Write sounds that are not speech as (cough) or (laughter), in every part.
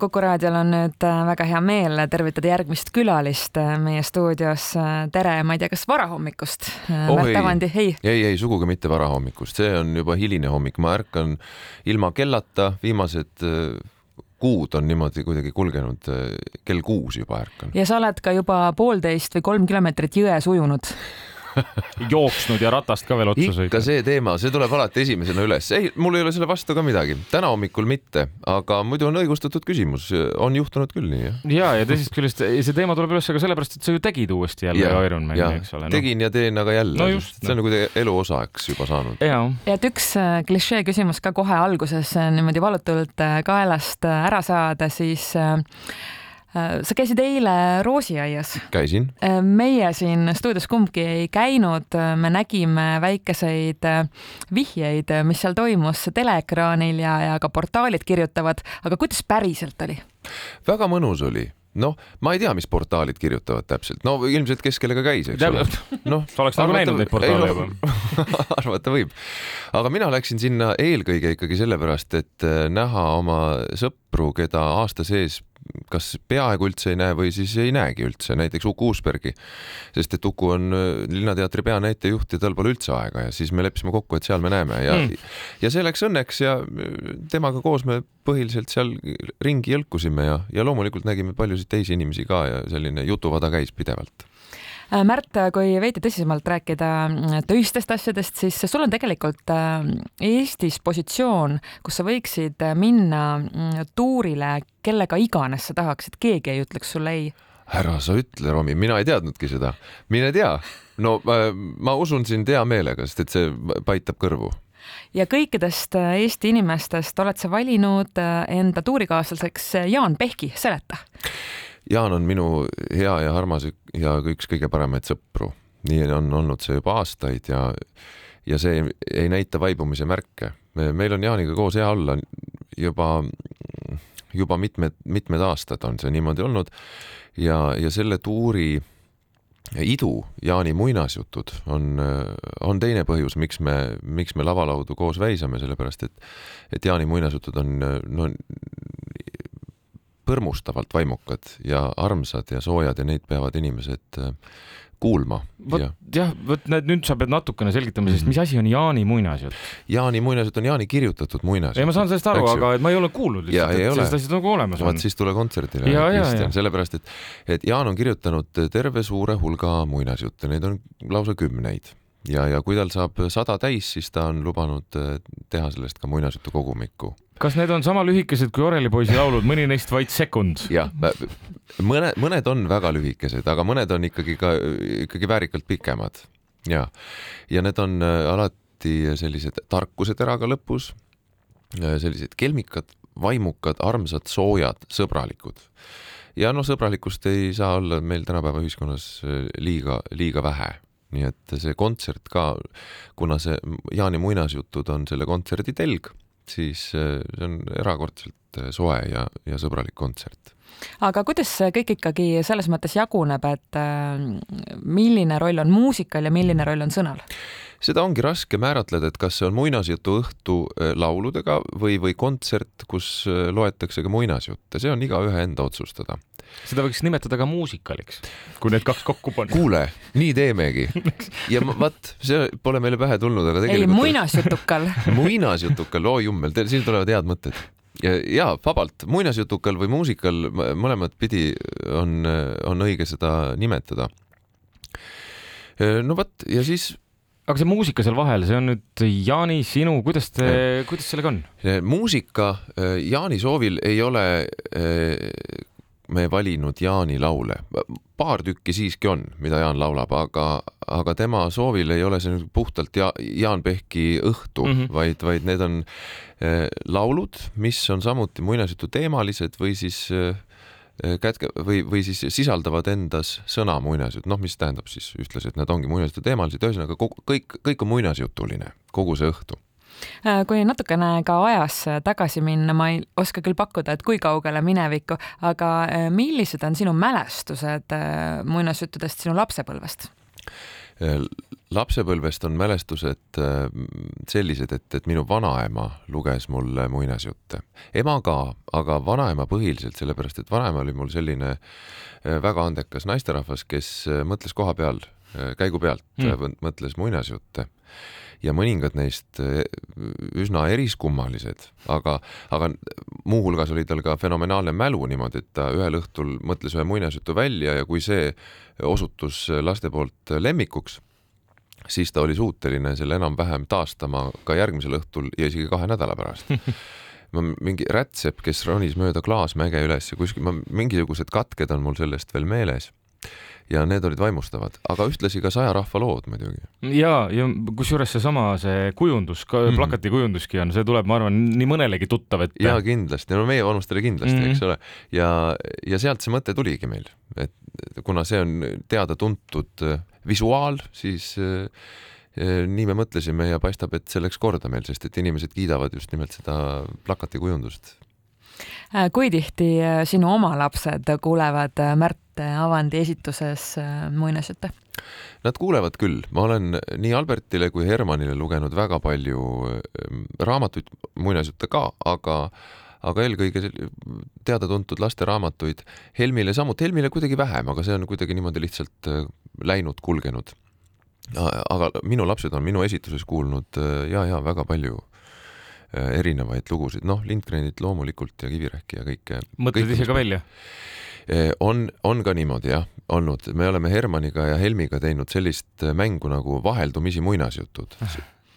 Kuku raadiol on nüüd äh, väga hea meel tervitada järgmist külalist äh, meie stuudios. tere, ma ei tea, kas varahommikust oh,? Märt Avandi, ei. ei, ei sugugi mitte varahommikust, see on juba hiline hommik, ma ärkan ilma kellata, viimased kuud on niimoodi kuidagi kulgenud, kell kuus juba ärkan. ja sa oled ka juba poolteist või kolm kilomeetrit jões ujunud (laughs) jooksnud ja ratast ka veel otsa sõitnud. ikka see teema, see tuleb alati esimesena üles. ei, mul ei ole selle vastu ka midagi. täna hommikul mitte, aga muidu on õigustatud küsimus. on juhtunud küll nii, jah? ja, ja teisest küljest see teema tuleb üles ka sellepärast, et sa ju tegid uuesti jälle Ironmani, eks ole no.. tegin ja teen aga jälle no. Just, see on no. nagu elu osaks juba saanud. ja et üks äh, klišee küsimus ka kohe alguses äh, niimoodi valutult äh, kaelast ära saada, siis Äh, sa käisid eile roosiaias. käisin. Äh, meie siin stuudios kumbki ei käinud, me nägime väikeseid äh, vihjeid, mis seal toimus teleekraanil ja, ja ka portaalid kirjutavad, aga kuidas päriselt oli? väga mõnus oli noh, ma ei tea, mis portaalid kirjutavad täpselt, no ilmselt kes kellega käis, eks ole. noh, (laughs) sa oleks nagu näinud neid portaale juba (laughs) arvata võib, aga mina läksin sinna eelkõige ikkagi sellepärast, et näha oma sõpru, keda aasta sees kas peaaegu üldse ei näe või siis ei näegi üldse, näiteks Uku Uusbergi. sest et Uku on äh, Linnateatri peanäitejuht ja tal pole üldse aega ja siis me leppisime kokku, et seal me näeme ja mm., ja see läks õnneks ja äh, temaga koos me põhiliselt seal ringi jõlkusime ja, ja loomulikult nägime paljusid teisi inimesi ka ja selline jutuvada käis pidevalt Märt, kui veidi tõsisemalt rääkida mm, töistest asjadest, siis sul on tegelikult äh, Eestis positsioon, kus sa võiksid äh, minna mm, tuurile kellega iganes sa tahaksid, keegi ei ütleks sulle ei ära sa ütle, Romi, mina ei teadnudki seda. mine tea. no ma, ma usun sind hea meelega, sest et see paitab kõrvu ja kõikidest Eesti inimestest oled sa valinud enda tuurikaaslaseks Jaan Pehki, seleta Jaan on minu hea ja armas ja üks kõige paremaid sõpru. nii on olnud see juba aastaid ja, ja see ei näita vaibumise märke. meil on Jaaniga koos hea olla juba, juba mitmed, mitmed aastad on see niimoodi olnud ja, ja selle tuuri idu, Jaani muinasjutud on, on teine põhjus, miks me, miks me lavalaudu koos väisame, sellepärast et, et Jaani muinasjutud on no põrmustavalt vaimukad ja armsad ja soojad ja neid peavad inimesed äh, kuulma. vot jah ja,, vot näed, nüüd sa pead natukene selgitama, sest mhm. mis asi on Jaani muinasjutt? Jaani muinasjutt on Jaani kirjutatud muinasjutt. ei, ma saan sellest aru, aga et ma ei ole kuulnud lihtsalt, et sellised asjad nagu olemas on. vot siis tule kontserdile, Kristjan, sellepärast et, et Jaan on kirjutanud terve suure hulga muinasjutte, neid on lausa kümneid ja, ja kui tal saab sada täis, siis ta on lubanud äh, teha sellest ka muinasjutu kogumikku kas need on sama lühikesed kui Orelipoisi laulud, mõni neist vaid sekund? jah, mõne, mõned on väga lühikesed, aga mõned on ikkagi ka ikkagi väärikalt pikemad ja, ja need on äh, alati sellised tarkuseteraga lõpus, äh, sellised kelmikad, vaimukad, armsad, soojad, sõbralikud. ja noh, sõbralikkust ei saa olla meil tänapäeva ühiskonnas äh, liiga, liiga vähe nii et see kontsert ka, kuna see Jaani muinasjutud on selle kontserdi telg siis äh, see on erakordselt äh, soe ja, ja sõbralik kontsert aga kuidas see kõik ikkagi selles mõttes jaguneb, et äh, milline roll on muusikal ja milline roll on sõnal? Seda ongi raske määratleda, et kas see on muinasjutu õhtu lauludega või, või kontsert, kus loetakse ka muinasjutte, see on igaühe enda otsustada seda võiks nimetada ka muusikaliks, kui need kaks kokku panna. kuule, nii teemegi. (laughs) ja vaat, see pole meile pähe tulnud, aga tegelikult. ei, muinasjutukal (laughs) muinasjutukal, oo jummel, siin tulevad head mõtted ja, ja vabalt, muinasjutukal või muusikal, mõlemat pidi on, on õige seda nimetada. no vot ja siis aga see muusika seal vahel, see on nüüd Jaani, sinu, kuidas te, kuidas sellega on? muusika Jaani soovil ei ole me valinud Jaani laule. paar tükki siiski on, mida Jaan laulab, aga, aga tema soovil ei ole see nüüd puhtalt ja, Jaan Pehki õhtu mm, -hmm. vaid, vaid need on äh, laulud, mis on samuti muinasjututeemalised või siis äh, kätke või, või siis sisaldavad endas sõna muinasjutt, noh, mis tähendab siis ühtlasi, et nad ongi muinasjututeemalised, ühesõnaga kõik, kõik on muinasjutuline, kogu see õhtu. Äh, kui natukene ka ajas tagasi minna, ma ei oska küll pakkuda, et kui kaugele minevikku, aga äh, millised on sinu mälestused äh, muinasjuttudest sinu lapsepõlvest? Lapsepõlvest on mälestused äh, sellised, et, et minu vanaema luges mulle muinasjutte. ema ka, aga vanaema põhiliselt sellepärast, et vanaema oli mul selline äh, väga andekas naisterahvas, kes äh, mõtles koha peal, käigu pealt mm. mõtles muinasjutte ja mõningad neist üsna eriskummalised, aga, aga muuhulgas oli tal ka fenomenaalne mälu niimoodi, et ta ühel õhtul mõtles ühe muinasjutu välja ja kui see osutus laste poolt lemmikuks siis ta oli suuteline selle enam-vähem taastama ka järgmisel õhtul ja isegi kahe nädala pärast (laughs) ma mingi rätsep, kes ronis mööda klaasmäge üles ja kuskil ma mingisugused katked on mul sellest veel meeles ja need olid vaimustavad, aga ühtlasi ka Saja rahva lood muidugi. ja, ja kusjuures seesama, see kujundus, mm. plakati kujunduski on, see tuleb, ma arvan, nii mõnelegi tuttav, et. ja kindlasti, no meie vanustele kindlasti mm, -hmm. eks ole, ja, ja sealt see mõte tuligi meil, et kuna see on teada-tuntud visuaal, siis äh, äh, nii me mõtlesime ja paistab, et see läks korda meil, sest et inimesed kiidavad just nimelt seda plakati kujundust. Äh, kui tihti sinu oma lapsed kuulevad Märt Avandi esituses muinasjutte? Nad kuulevad küll, ma olen nii Albertile kui Hermanile lugenud väga palju raamatuid, muinasjutte ka, aga aga eelkõige teada-tuntud lasteraamatuid. Helmile samuti, Helmile kuidagi vähem, aga see on kuidagi niimoodi lihtsalt äh, läinud, kulgenud. aga minu lapsed on minu esituses kuulnud äh, ja, ja väga palju äh, erinevaid lugusid, noh, Lindgrenit loomulikult ja Kivirähki ja kõike. mõtled ise ka välja? on, on ka niimoodi jah, olnud, me oleme Hermaniga ja Helmiga teinud sellist mängu nagu vaheldumisi muinasjutud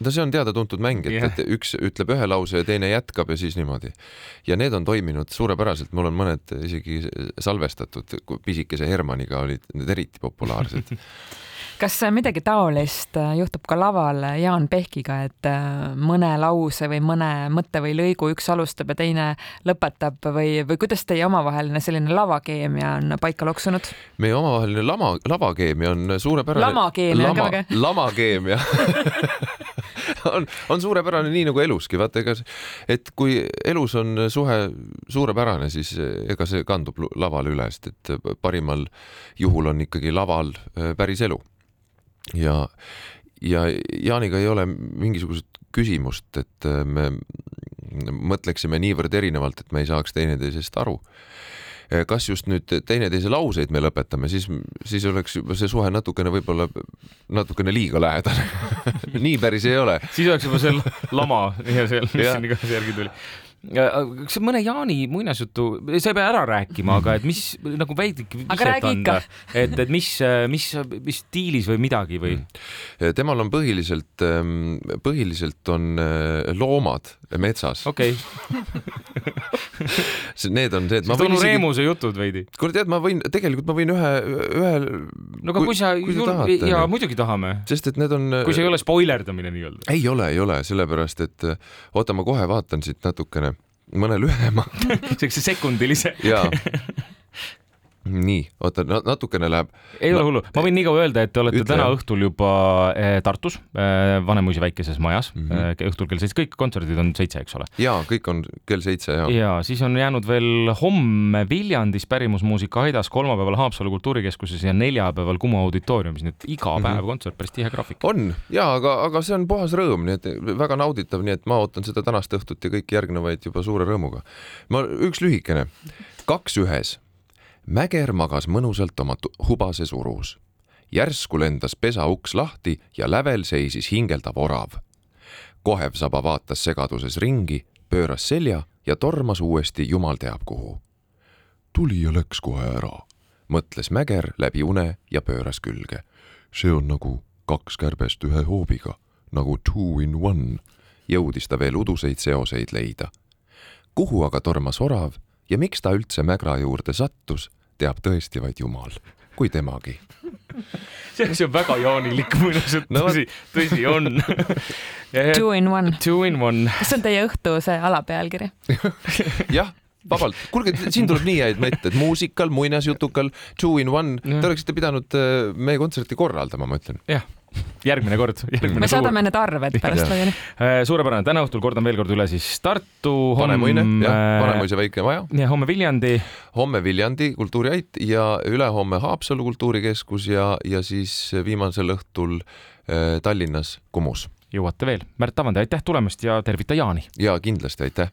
no see on teada-tuntud mäng, et yeah., et üks ütleb ühe lause ja teine jätkab ja siis niimoodi. ja need on toiminud suurepäraselt, mul on mõned isegi salvestatud, pisikese Hermaniga olid need eriti populaarsed (laughs) kas midagi taolist äh, juhtub ka laval Jaan Pehkiga, et äh, mõne lause või mõne mõtte või lõigu üks alustab ja teine lõpetab või, või kuidas teie omavaheline selline lavakeemia on paika loksunud? meie omavaheline lama, lavakeemia on suurepärane. lamakeemia ka väga. lamakeemia (laughs) (laughs) on, on suurepärane, nii nagu eluski, vaata, ega et kui elus on suhe suurepärane, siis ega see kandub lavale üle, sest et parimal juhul on ikkagi laval äh, päris elu ja, ja Jaaniga ei ole mingisugust küsimust, et me mõtleksime niivõrd erinevalt, et me ei saaks teineteisest aru. Äh, kas just nüüd teineteise lauseid me lõpetame, siis, siis oleks juba see suhe natukene võib-olla natukene liiga lähedane. (laughs) Nii päris ei ole. siis oleks juba see lama see, mis siin järgi tuli kas mõne Jaani muinasjutu, sa ei pea ära rääkima, aga et mis (laughs) nagu veidike viset anda, et, et mis, mis, mis stiilis või midagi või? Mm. temal on põhiliselt, ähm, põhiliselt on äh, loomad metsas. okei (laughs) Need on see, et ma võin isegi. Reemuse jutud veidi. kuule tead, ma võin, tegelikult ma võin ühe, ühe. no aga kui, kui sa, kui sa tahad, ja muidugi tahame. sest et need on. kui see ei ole spoilerdamine nii-öelda. ei ole, ei ole, sellepärast et oota, ma kohe vaatan siit natukene mõne lühema (laughs) siukse sekundilise. Jaa (laughs) nii, oota, natukene läheb. ei ole hullu, ma võin nii kaua öelda, et te olete Ütle. täna õhtul juba eh, Tartus eh, Vanemuise väikeses majas mm, -hmm. õhtul kell seitse, kõik kontserdid on seitse, eks ole? ja kõik on kell seitse ja. ja siis on jäänud veel homme Viljandis pärimusmuusika Haidas, kolmapäeval Haapsalu kultuurikeskuses ja neljapäeval Kumu auditooriumis, nii et iga päev mm -hmm. kontsert, päris tihe graafik. on ja, aga, aga see on puhas rõõm, nii et väga nauditav, nii et ma ootan seda tänast õhtut ja kõiki järgnevaid juba suure rõõmuga. ma, üks lühikene, kaks ühes Mäger magas mõnusalt oma hubases urus. järsku lendas pesa uks lahti ja lävel seisis hingeldav orav. Kohevsaba vaatas segaduses ringi, pööras selja ja tormas uuesti jumal teab kuhu. tuli ja läks kohe ära, mõtles Mäger läbi une ja pööras külge. see on nagu kaks kärbest ühe hoobiga, nagu two in one, jõudis ta veel uduseid seoseid leida. kuhu aga tormas orav ja miks ta üldse Mägra juurde sattus, teab tõesti vaid Jumal, kui temagi. (laughs) see on väga jaanilik muinasjutt (laughs) no,, tõsi, tõsi on. (laughs) Two in one. Two in one. kas see on teie õhtu see alapealkiri. Jah vabalt, kuulge, siin tuleb nii häid mõtteid, muusikal, muinasjutukal, two in one, te oleksite pidanud äh, meie kontserti korraldama, ma ütlen. jah järgmine kord. me saadame need arved pärast laiali. Äh, suurepärane, täna õhtul kordan veel kord üle siis Tartu. Vanemuine, jah, Vanemuise väike maja. ja homme Viljandi. homme Viljandi kultuuriait ja ülehomme Haapsalu kultuurikeskus ja, ja siis viimasel õhtul Tallinnas Kumus. jõuate veel. Märt Avandi, aitäh tulemast ja tervita Jaani! ja kindlasti, aitäh!